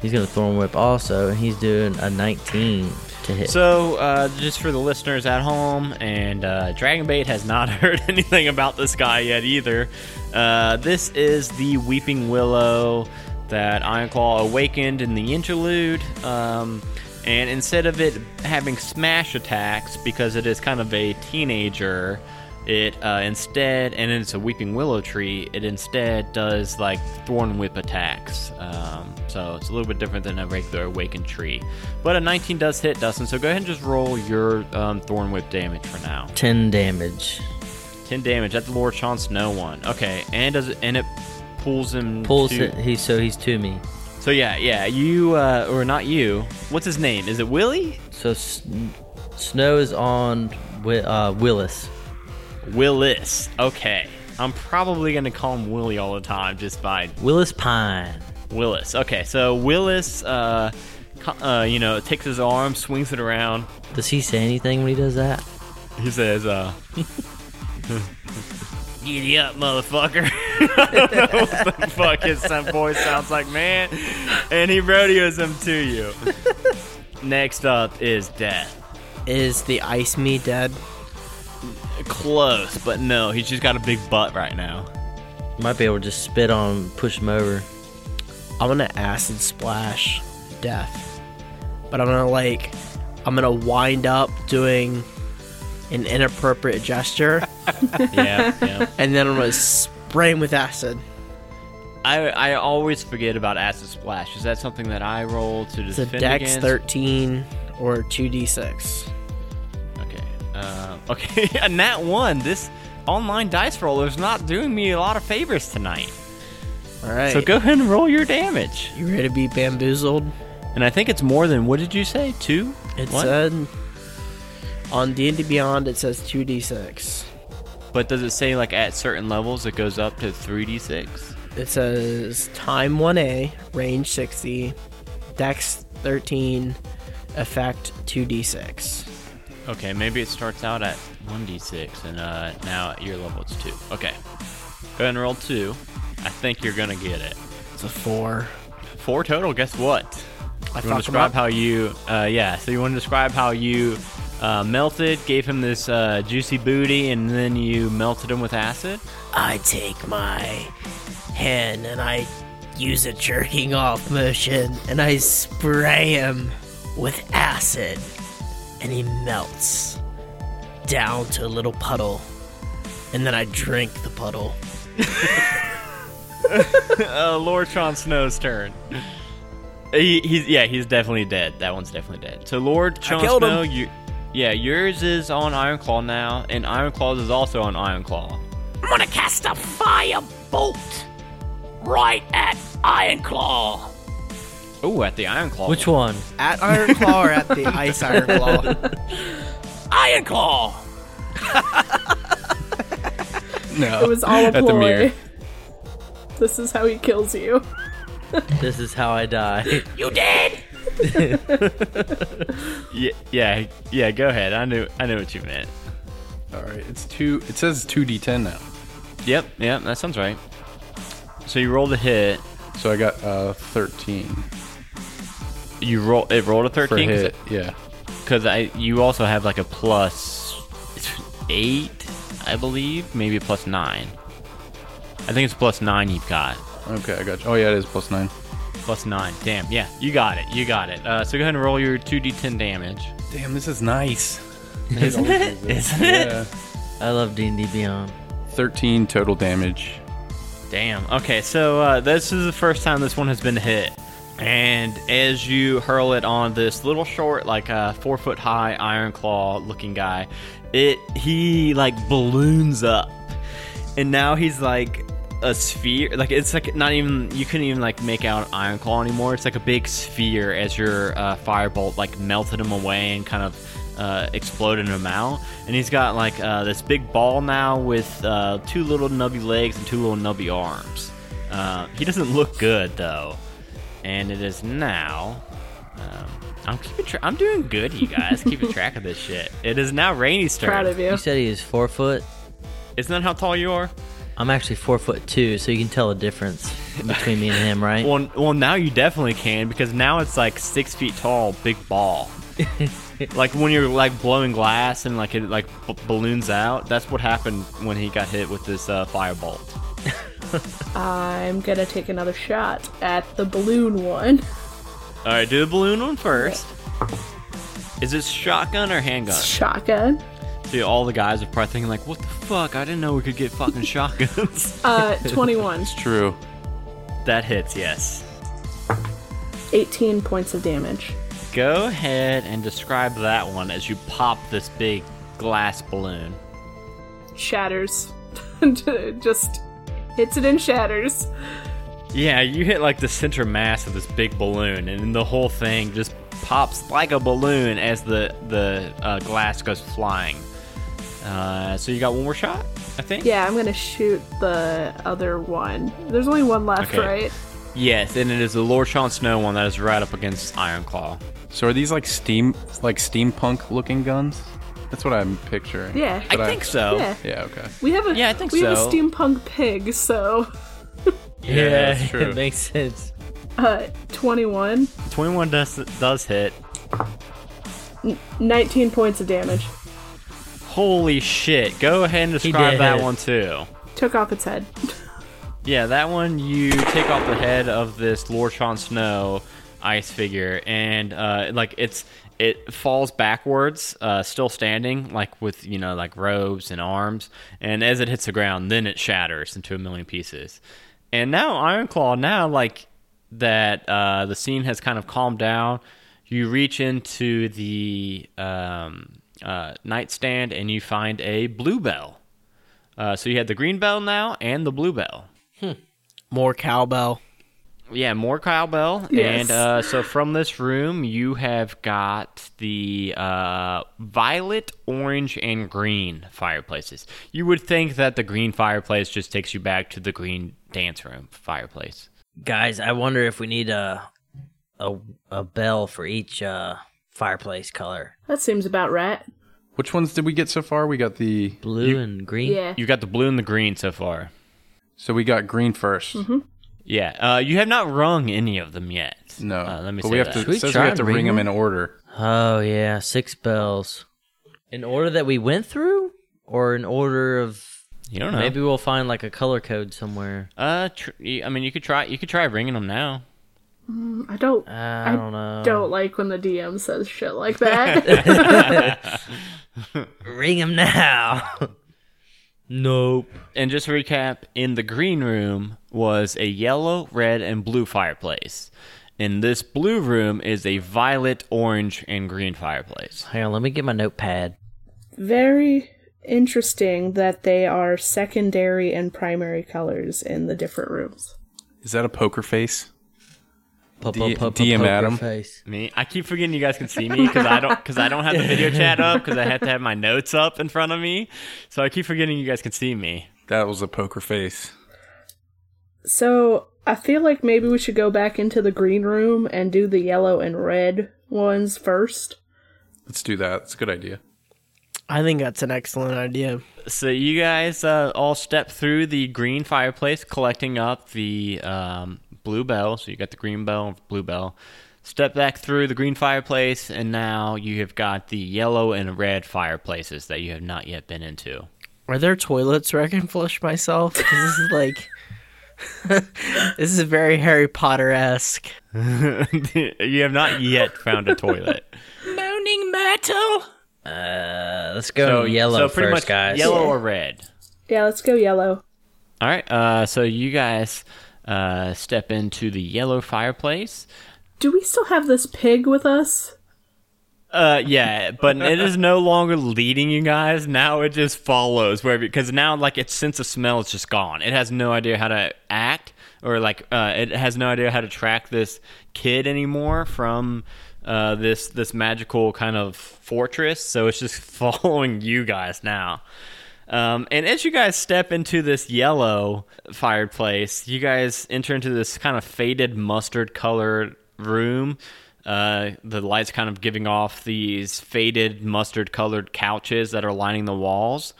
He's gonna thorn whip also, and he's doing a 19 to hit. So, uh, just for the listeners at home, and uh, Dragonbait has not heard anything about this guy yet either. Uh, this is the Weeping Willow that Ironclaw awakened in the interlude. Um, and instead of it having smash attacks, because it is kind of a teenager, it uh, instead, and it's a Weeping Willow tree, it instead does like Thorn Whip attacks. Um, so it's a little bit different than a regular Awakened tree. But a 19 does hit, Dustin, so go ahead and just roll your um, Thorn Whip damage for now. 10 damage. 10 damage. That's the Lord Sean Snow one. Okay, and does it, and it pulls him. Pulls to, it. He's so he's to me. So yeah, yeah, you uh, or not you? What's his name? Is it Willie? So S- Snow is on Wi- uh, Willis. Willis. Okay, I'm probably gonna call him Willie all the time, just by Willis Pine. Willis. Okay, so Willis, uh, uh, you know, takes his arm, swings it around. Does he say anything when he does that? He says, uh, Giddy up, motherfucker. I don't know what the fuck his son voice sounds like, man. And he rodeos him to you. Next up is Death. Is the ice me dead? Close, but no, he's just got a big butt right now. Might be able to just spit on him, push him over. I'm gonna acid splash death. But I'm gonna like I'm gonna wind up doing an inappropriate gesture Yeah, yeah. and then I'm gonna spray him with acid. I I always forget about acid splash. Is that something that I roll to It's a dex against? 13 or 2d6. Okay. Uh, okay. and that one, this online dice roller is not doing me a lot of favors tonight. All right. So go ahead and roll your damage. You ready to be bamboozled? And I think it's more than what did you say? Two? It What? said on D&D Beyond it says 2d6. But does it say like at certain levels it goes up to 3d6? It says time 1A, range 60, dex 13, effect 2d6. Okay, maybe it starts out at 1d6 and uh, now at your level it's 2. Okay. Go ahead and roll 2. I think you're going to get it. It's a 4. 4 total, guess what? I You want to describe how you, uh, yeah, so you want to describe how you uh, melted, gave him this uh, juicy booty, and then you melted him with acid? I take my hand and I use a jerking off motion and I spray him with acid and he melts down to a little puddle and then I drink the puddle. uh, Lord Jon Snow's turn. He, he's yeah, he's definitely dead. That one's definitely dead. So Lord Jon Snow, him. you, yeah, yours is on Ironclaw now, and Iron Ironclaw's is also on Ironclaw. I'm gonna cast a fire bolt right at Ironclaw. Oh, at the Iron Claw. Which one? At Iron Claw or at the Ice Iron Claw? Iron Claw. No. It was all a At the ploy. mirror. This is how he kills you. This is how I die. You dead? Yeah, yeah, yeah. Go ahead. I knew, I knew what you meant. All right. It's two. It says two d10 now. Yep, yep. That sounds right. So you rolled a hit. So I got uh 13 You roll. It rolled a for a thirteen hit. Yeah. because I. You also have like a plus eight, I believe, maybe a plus nine. I think it's plus nine you've got. Okay, I got you. Oh yeah, it is plus nine. Plus nine. Damn. Yeah, you got it. You got it. Uh, so go ahead and roll your 2d10 damage. Damn, this is nice. Isn't it? Isn't it? Yeah. I love D&D Beyond. 13 total damage. Damn. Okay, so uh, this is the first time this one has been hit. And as you hurl it on this little short, like uh, four foot high iron claw looking guy, it he like balloons up, and now he's like a sphere. Like it's like not even you couldn't even like make out iron claw anymore. It's like a big sphere as your uh, firebolt like melted him away and kind of uh, exploded him out. And he's got like uh, this big ball now with uh, two little nubby legs and two little nubby arms. Uh, he doesn't look good though, and it is now. Um, I'm keeping. Tra- I'm doing good, you guys. keeping track of this shit. It is now Rainy's turn. Proud of you. You said he is four foot. Isn't that how tall you are? I'm actually four foot two, so you can tell the difference between me and him, right? Well, well, now you definitely can because now it's like six feet tall, big ball. like when you're like blowing glass and like it like b- balloons out. That's what happened when he got hit with this uh, firebolt. I'm gonna take another shot at the balloon one. All right, do the balloon one first. Is it shotgun or handgun? Shotgun. See, all the guys are probably thinking like, "What the fuck? I didn't know we could get fucking shotguns." Uh, 21. True. that hits, yes. 18 points of damage. Go ahead and describe that one as you pop this big glass balloon. Shatters. Just hits it and shatters. Yeah, you hit like the center mass of this big balloon, and then the whole thing just pops like a balloon as the the uh, glass goes flying. Uh, so you got one more shot, I think. Yeah, I'm gonna shoot the other one. There's only one left, Okay. right? Yes, and it is the Lord Sean Snow one that is right up against Iron Claw. So are these like steam, like steampunk looking guns? That's what I'm picturing. Yeah. I But think so. Yeah. Yeah. Okay. We have a Yeah, I think we have a so. steampunk pig, so Yeah, that's true. it makes sense. uh 21, 21 does does hit. 19 points of damage. Holy shit! Go ahead and describe did that hit. one too. Took off its head. Yeah, that one you take off the head of this Lord Sean Snow ice figure, and uh, like it's it falls backwards, uh, still standing, like with you know like robes and arms. And as it hits the ground, then it shatters into a million pieces. And now Ironclaw, now like that uh, the scene has kind of calmed down, you reach into the um, uh, nightstand and you find a blue bell. Uh, so you have the green bell now and the blue bell. More cowbell. Yeah, more cowbell. Yes. And uh, so from this room, you have got the uh, violet, orange, and green fireplaces. You would think that the green fireplace just takes you back to the green dance room fireplace. Guys, I wonder if we need a a a bell for each uh fireplace color. That seems about right. Which ones did we get so far? We got the Blue and green. Yeah. You got the blue and the green so far. so we got green 1st Yeah, uh, you have not rung any of them yet. No, uh, let me but say we have that. to. We It says we have to ring ring them them? in order. Oh yeah, six bells. In order that we went through, or in order of You don't know. maybe we'll find like a color code somewhere. Uh, tr- I mean, you could try. You could try ringing them now. I don't. I don't know. Don't like when the DM says shit like that. ring him now. nope. And just to recap, in the green room was a yellow, red, and blue fireplace. In this blue room is a violet, orange, and green fireplace. Hang on, let me get my notepad. Very interesting that they are secondary and primary colors in the different rooms. Is that a poker face? Po- D- po- po- DM poker Adam. Face. Me, I keep forgetting you guys can see me because I don't because I don't have the video chat up because I have to have my notes up in front of me. So I keep forgetting you guys can see me. That was a poker face. So I feel like maybe we should go back into the green room and do the yellow and red ones first. Let's do that. It's a good idea. I think that's an excellent idea. So you guys uh, all step through the green fireplace, collecting up the um, blue bell. So you got the green bell and blue bell. Step back through the green fireplace, and now you have got the yellow and red fireplaces that you have not yet been into. Are there toilets where I can flush myself? 'Cause this is like. this is very Harry Potter esque. you have not yet found a toilet. Moaning Myrtle! Uh, let's go yellow so pretty first, much guys. Yellow or red. Yeah, let's go yellow. All right. Uh, so you guys uh, step into the yellow fireplace. Do we still have this pig with us? Uh, yeah, but it is no longer leading you guys. Now it just follows where because now like its sense of smell is just gone. It has no idea how to act or like uh, it has no idea how to track this kid anymore from uh, this this magical kind of fortress. So it's just following you guys now. Um, and as you guys step into this yellow fireplace, you guys enter into this kind of faded mustard colored room. Uh, the lights kind of giving off these faded mustard colored couches that are lining the walls.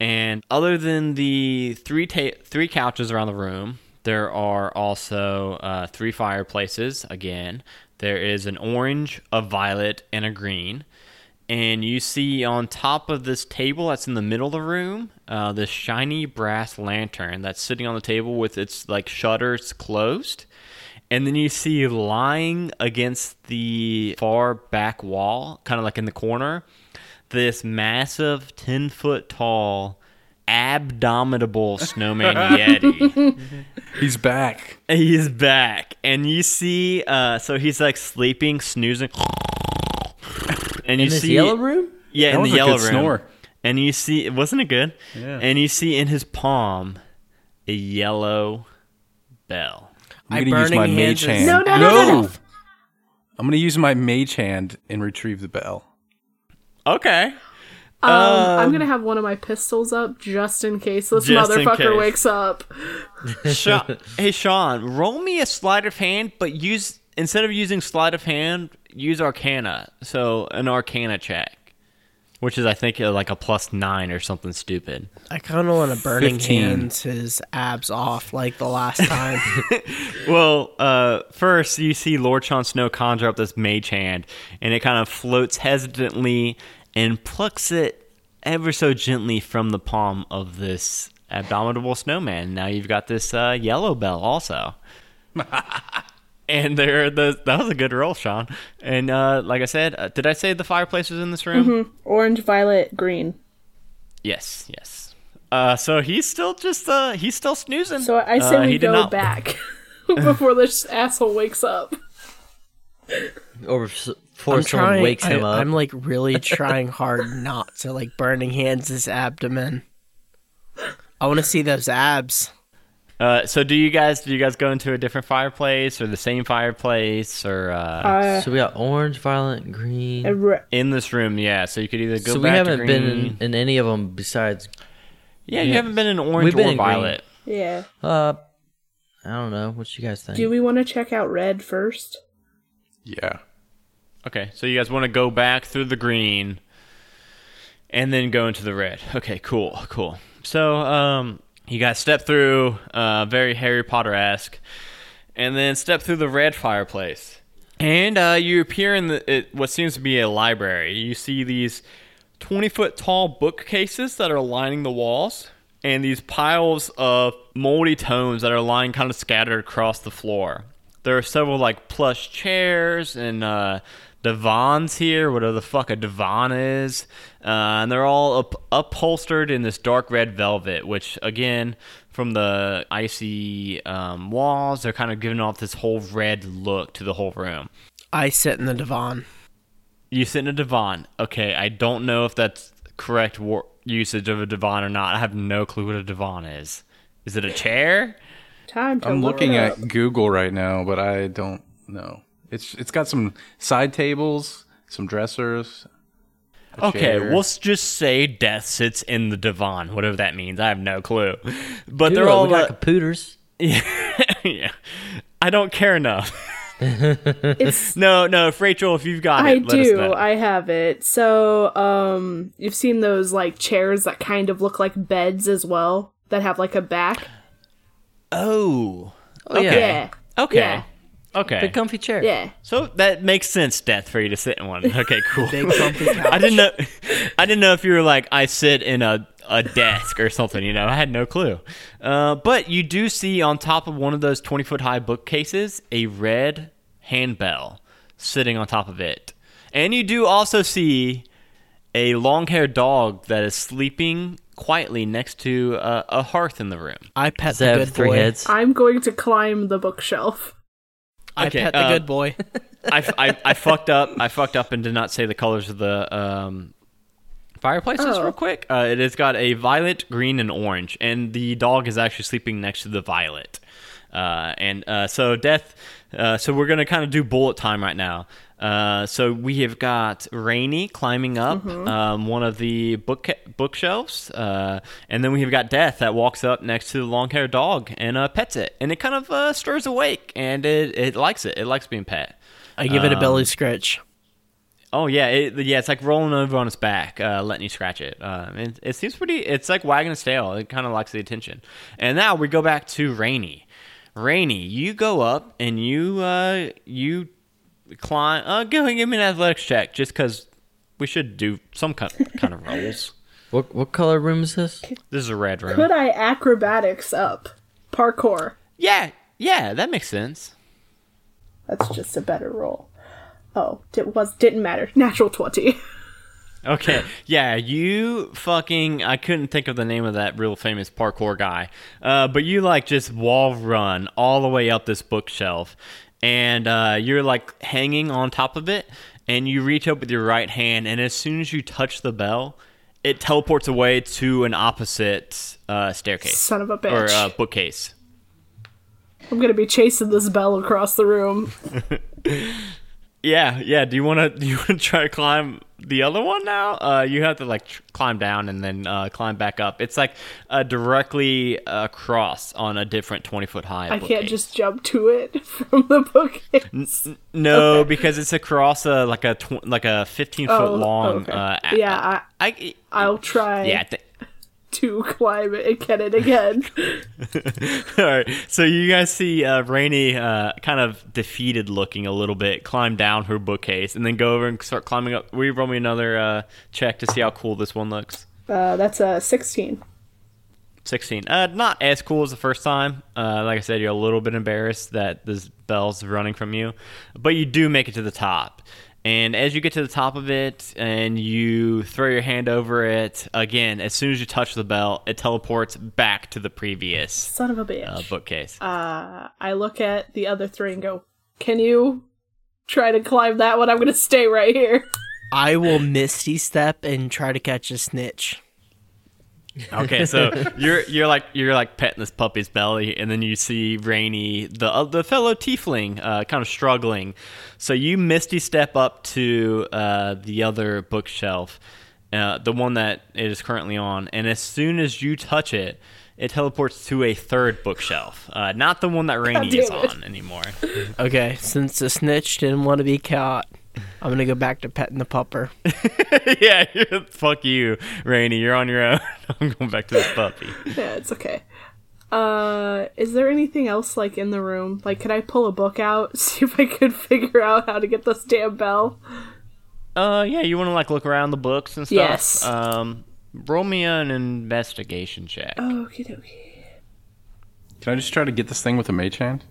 And other than the three ta- three couches around the room, there are also uh, three fireplaces. Again, there is an orange, a violet, and a green and you see on top of this table that's in the middle of the room uh, this shiny brass lantern that's sitting on the table with its like shutters closed. And then you see lying against the far back wall kind of like in the corner this massive 10 foot tall abdominable snowman yeti. He's back. He's back, and you see, uh, so he's like sleeping, snoozing, and you In this see yellow room? yeah, That in the yellow room, snore. and you see, it wasn't it good? Yeah. And you see in his palm a yellow bell. My I'm gonna use my mage hand. No, no, no, no, no. I'm gonna use my mage hand and retrieve the bell. Okay, Um, I'm gonna have one of my pistols up just in case this motherfucker case. wakes up. Sean, hey Sean, roll me a sleight of hand, but use instead of using sleight of hand, use Arcana. So an Arcana check, which is I think uh, like a plus nine or something stupid. I kind of want to burning 15. hands his abs off like the last time. Well, uh, first you see Lord Sean Snow conjure up this mage hand, and it kind of floats hesitantly and plucks it ever so gently from the palm of this abominable snowman. Now you've got this uh, yellow bell also. and there, the that was a good roll, Sean. And uh, like I said, uh, did I say the fireplace was in this room? Orange, violet, green. Yes, yes. Uh, so he's still just uh, he's still snoozing. So I say Uh, we he did go not- back before this asshole wakes up. Or s- I'm before someone trying. wakes I, him up. I'm like really trying hard not to like burning hands his abdomen. I want to see those abs. Uh, so do you guys do you guys go into a different fireplace or the same fireplace or uh, Uh, so we got orange, violet, green. Re- in this room? Yeah. So you could either go so we haven't to been green. in, in any of them besides. yeah, you yeah. haven't been in orange We've been or in green. violet. yeah. Uh, I don't know. What you guys think? Do we want to check out red first? Yeah. Okay, so you guys want to go back through the green and then go into the red. Okay, cool, cool. So, um, you got step through, uh, very Harry Potter esque, and then step through the red fireplace. And uh, you appear in the, it, what seems to be a library. You see these 20 foot tall bookcases that are lining the walls, and these piles of moldy tomes that are lying kind of scattered across the floor. There are several like plush chairs and uh, divans here, whatever the fuck a divan is, uh, and they're all up- upholstered in this dark red velvet. Which again, from the icy um, walls, they're kind of giving off this whole red look to the whole room. I sit in the divan. You sit in a divan. Okay, I don't know if that's correct wor- usage of a divan or not. I have no clue what a divan is. Is it a chair? Time to I'm look looking it at. Google right now, but I don't know. It's it's got some side tables, some dressers. Okay, chair. we'll just say death sits in the divan, whatever that means. I have no clue. But Dude, they're all we got uh, computers. yeah, yeah. I don't care enough. It's No, no, if Rachel, if you've got I it, let us do. know. I have it. So, um, you've seen those like chairs that kind of look like beds as well, that have like a back. oh, Oh yeah, Yeah. okay, Yeah. Okay. big comfy chair. Yeah. So that makes sense, Death, for you to sit in one. Okay, cool. Big comfy couch. I didn't know. I didn't know if you were like I sit in a a desk or something. You know, I had no clue. Uh, but you do see on top of one of those twenty foot high bookcases a red handbell sitting on top of it, and you do also see a long haired dog that is sleeping quietly next to a, a hearth in the room. I pet Does the that good have three boy. heads? I'm going to climb the bookshelf. I Okay, pet the uh, good boy. I, I, I fucked up. I fucked up and did not say the colors of the um, fireplaces Oh. real quick. Uh, it has got a violet, green, and orange, and the dog is actually sleeping next to the violet. Uh, and uh, so death. Uh, so we're gonna kind of do bullet time right now. Uh, so we have got Rainy climbing up um, one of the book bookshelves, uh, and then we have got Death that walks up next to the long-haired dog and uh, pets it, and it kind of uh, stirs awake, and it, it likes it. It likes being pet. I give it a um, belly scratch. Oh yeah, it, yeah. It's like rolling over on its back, uh, letting you scratch it. Uh, it. It seems pretty. It's like wagging its tail. It kind of likes the attention. And now we go back to Rainy. Rainy, you go up and you uh, you climb. Uh, go and give me an athletics check, just because we should do some kind kind of rolls. What what color room is this? This is a red room. Could I acrobatics up? Parkour. Yeah, yeah, that makes sense. That's just a better roll. Oh, it was didn't matter. Natural twenty. Okay, yeah, you fucking. I couldn't think of the name of that real famous parkour guy, uh, but you like just wall run all the way up this bookshelf, and uh, you're like hanging on top of it, and you reach up with your right hand, and as soon as you touch the bell, it teleports away to an opposite uh, staircase Son of a bitch. or uh, bookcase. I'm gonna be chasing this bell across the room. Yeah, yeah. Do you want to? Do you want to try to climb the other one now? Uh, you have to like tr- climb down and then uh, climb back up. It's like uh, directly across on a different twenty foot high. I can't just jump to it from the bookcase. no because it's across a like a tw- like a fifteen foot Oh, long. okay. Uh, Yeah, I, I'll try yeah. Th- to climb it and get it again. All right. So you guys see uh, Rainy uh, kind of defeated looking a little bit, climb down her bookcase, and then go over and start climbing up. Will you roll me another uh, check to see how cool this one looks? Uh, that's a 16. 16. Uh, not as cool as the first time. Uh, like I said, you're a little bit embarrassed that this bell's running from you, but you do make it to the top. And as you get to the top of it and you throw your hand over it, again, as soon as you touch the bell, it teleports back to the previous Son of a bitch. uh, bookcase. Uh, I look at the other three and go, "Can you try to climb that one? I'm gonna stay right here." I will misty step and try to catch a snitch. Okay, so you're you're like you're like petting this puppy's belly, and then you see Rainy, the uh, the fellow tiefling, uh, kind of struggling. So you misty step up to uh, the other bookshelf, uh, the one that it is currently on, and as soon as you touch it, it teleports to a third bookshelf, uh, not the one that Rainy is it. on anymore. Okay, since the snitch didn't want to be caught, I'm gonna go back to petting the pupper. yeah, fuck you, Rainy. You're on your own. I'm going back to this puppy. yeah, it's okay. Uh, is there anything else like in the room? Like, could I pull a book out, see if I could figure out how to get this damn bell? Uh, yeah, you want to like look around the books and stuff. Yes. Um, roll me an investigation check. Okie dokie. Can I just try to get this thing with a mage hand?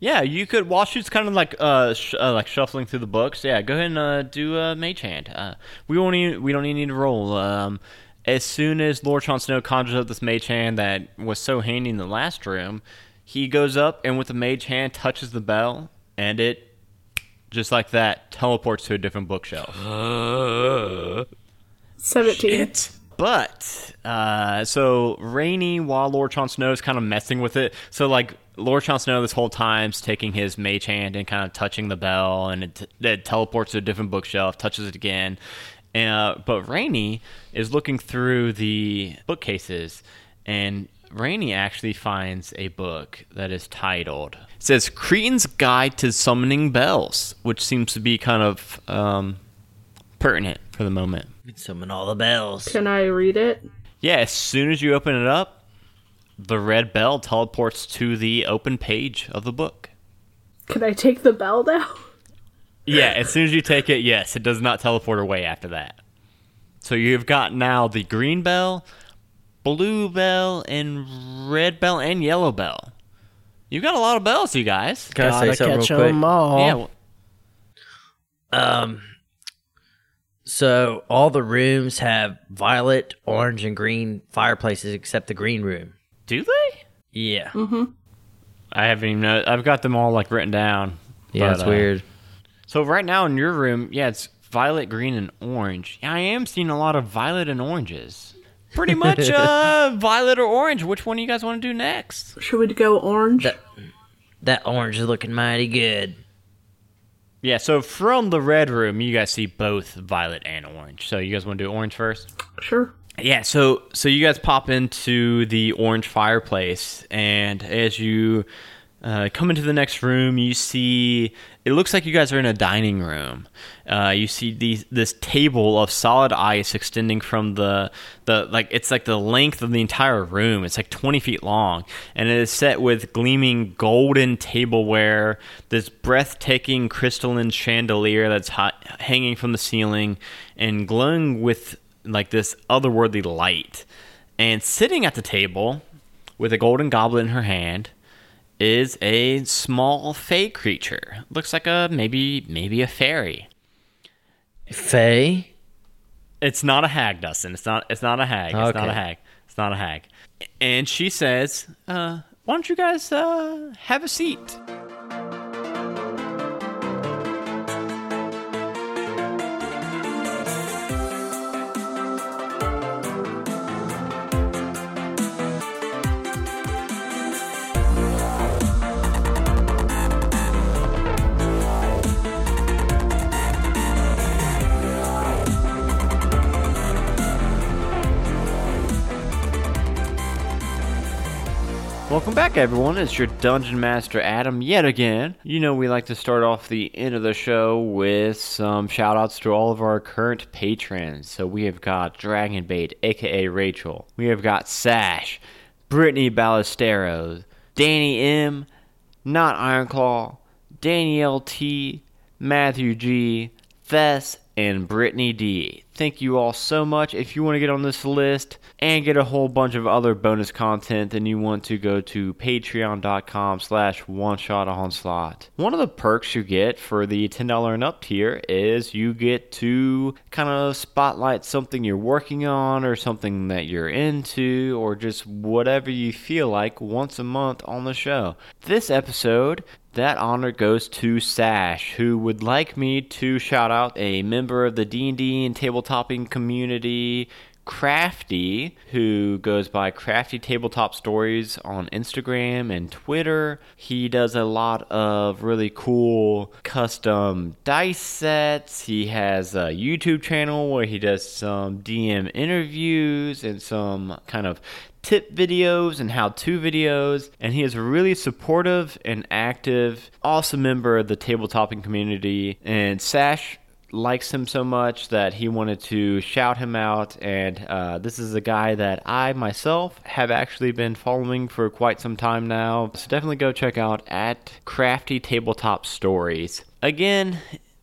Yeah, you could. While she's kind of like uh, sh- uh like shuffling through the books. Yeah, go ahead and uh, do a mage hand. Uh, we won't even we don't even need to roll. Um, as soon as Lord Jon Snow conjures up this mage hand that was so handy in the last room, he goes up and with the mage hand touches the bell, and it just like that teleports to a different bookshelf. 17. But uh, so Rainy, while Lord Jon Snow is kind of messing with it, so like Lord Jon Snow this whole time's taking his mage hand and kind of touching the bell, and it, it teleports to a different bookshelf, touches it again. Uh, but Rainy is looking through the bookcases, and Rainy actually finds a book that is titled. It says Cretan's Guide to Summoning Bells, which seems to be kind of um, pertinent for the moment. Summon all the bells. Can I read it? Yeah, as soon as you open it up, the red bell teleports to the open page of the book. Can I take the bell now? Yeah, as soon as you take it, yes, it does not teleport away after that. So you've got now the green bell, blue bell, and red bell and yellow bell. You've got a lot of bells, you guys. Can I Gotta say something catch real quick? 'em all. Yeah, well, Um, so all the rooms have violet, orange, and green fireplaces except the green room. Do they? Yeah, Mhm. I haven't even know. I've got them all like written down. yeah, But, it's uh, weird. So right now in your room, yeah, it's violet, green, and orange. Yeah, I am seeing a lot of violet and oranges. Pretty much uh, violet or orange. Which one do you guys want to do next? Should we go orange? That that orange is looking mighty good. Yeah, so from the red room, you guys see both violet and orange. So you guys want to do orange first? Sure. Yeah, so so you guys pop into the orange fireplace, and as you uh, come into the next room, you see it looks like you guys are in a dining room. Uh, you see these this table of solid ice extending from the the like it's like the length of the entire room. It's like twenty feet long, and it is set with gleaming golden tableware. This breathtaking crystalline chandelier that's hot, hanging from the ceiling and glowing with like this otherworldly light. And sitting at the table with a golden goblet in her hand is a small fey creature. Looks like a maybe maybe a fairy. Faye, It's not a hag, Dustin. It's not it's not a hag. It's not a hag. It's not a hag. And she says, uh, why don't you guys uh, have a seat? Welcome back, everyone. It's your Dungeon Master Adam yet again. You know, we like to start off the end of the show with some shout outs to all of our current patrons. So we have got Dragonbait, aka Rachel. We have got Sash, Brittany Ballesteros, Danny M, Not Ironclaw, Danielle T, Matthew G, Fess, and Brittany D. Thank you all so much. If you want to get on this list and get a whole bunch of other bonus content, then you want to go to patreon.com slash one shot onslaught. One of the perks you get for the $10 and up tier is you get to kind of spotlight something you're working on or something that you're into or just whatever you feel like once a month on the show. This episode that honor goes to Sash, who would like me to shout out a member of the D&D and tabletopping community, Crafty, who goes by Crafty Tabletop Stories on Instagram and Twitter. He does a lot of really cool custom dice sets. He has a YouTube channel where he does some DM interviews and some kind of tip videos and how to videos, and he is a really supportive and active, awesome member of the tabletopping community. And Sash likes him so much that he wanted to shout him out. And uh, this is a guy that I myself have actually been following for quite some time now. So definitely go check out at Crafty Tabletop Stories. Again,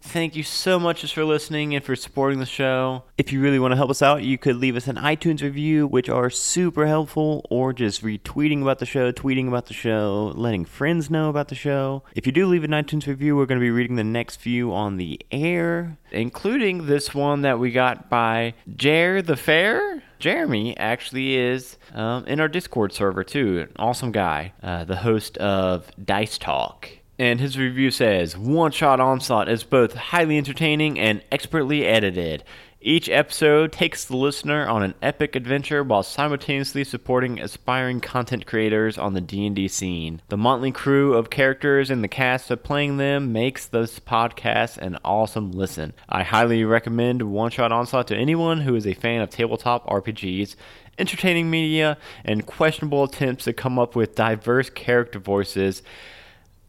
Thank you so much just for listening and for supporting the show. If you really want to help us out, you could leave us an iTunes review, which are super helpful, or just retweeting about the show, tweeting about the show, letting friends know about the show. If you do leave an iTunes review, we're going to be reading the next few on the air, including this one that we got by Jer the Fair. Jeremy actually is um, in our Discord server too. An awesome guy, uh, the host of Dice Talk. And his review says One Shot Onslaught is both highly entertaining and expertly edited. Each episode takes the listener on an epic adventure while simultaneously supporting aspiring content creators on the D&D scene. The motley crew of characters and the cast of playing them makes this podcast an awesome listen. I highly recommend One Shot Onslaught to anyone who is a fan of tabletop RPGs, entertaining media, and questionable attempts to come up with diverse character voices.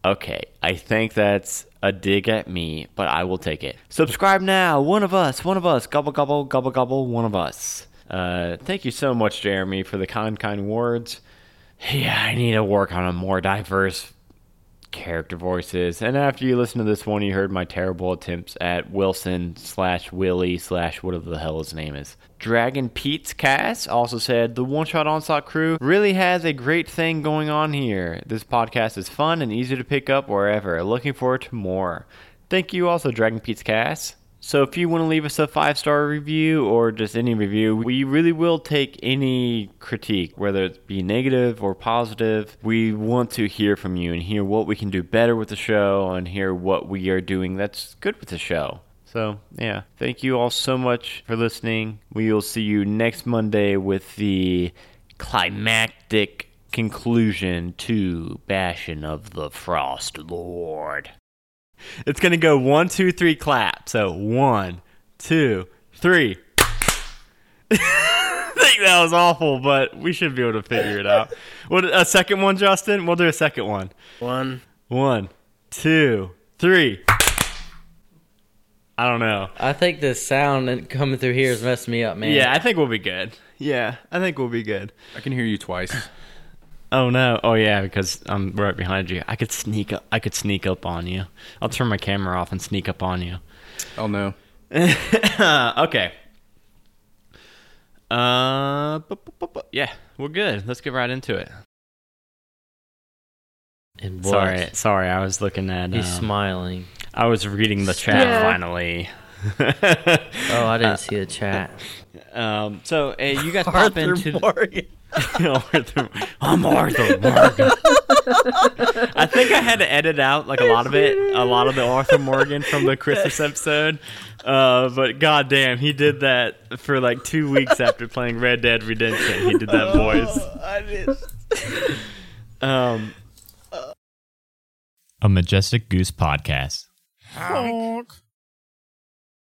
Okay, I think that's a dig at me, but I will take it. Subscribe now. One of us, one of us. Gobble, gobble, gobble, gobble, one of us. Uh, thank you so much, Jeremy, for the kind, kind words. Yeah, I need to work on a more diverse character voices. And after you listen to this one, you heard my terrible attempts at Wilson slash Willie slash whatever the hell his name is. Dragon Pete's cast also said the One Shot Onslaught crew really has a great thing going on here. This podcast is fun and easy to pick up wherever. Looking forward to more. Thank you also, Dragon Pete's cast. So if you want to leave us a five star review or just any review, we really will take any critique, whether it be negative or positive. We want to hear from you and hear what we can do better with the show and hear what we are doing that's good with the show. So, yeah, thank you all so much for listening. We will see you next Monday with the climactic conclusion to Bastion of the Frost Lord. It's gonna go one, two, three, clap. So one, two, three. I think that was awful, but we should be able to figure it out. What a second one, Justin? We'll do a second one. One. One, two, three. I don't know. I think the sound coming through here is messing me up, man. Yeah, I think we'll be good. Yeah, I think we'll be good. I can hear you twice. Oh no! Oh yeah, because I'm right behind you. I could sneak up. I could sneak up on you. I'll turn my camera off and sneak up on you. Oh no. okay. Uh, bu- bu- bu- bu- yeah, we're good. Let's get right into it. And what? Sorry, sorry. I was looking at. He's um, smiling. I was reading the chat Yeah. finally. Oh, I didn't see the chat. um, so uh, you guys pop into. Morgan. Arthur, I'm Arthur Morgan. I think I had to edit out like a lot of it, a lot of the Arthur Morgan from the Christmas episode. Uh, but goddamn, he did that for like two weeks after playing Red Dead Redemption. He did that voice. Um, A Majestic Goose podcast. Honk.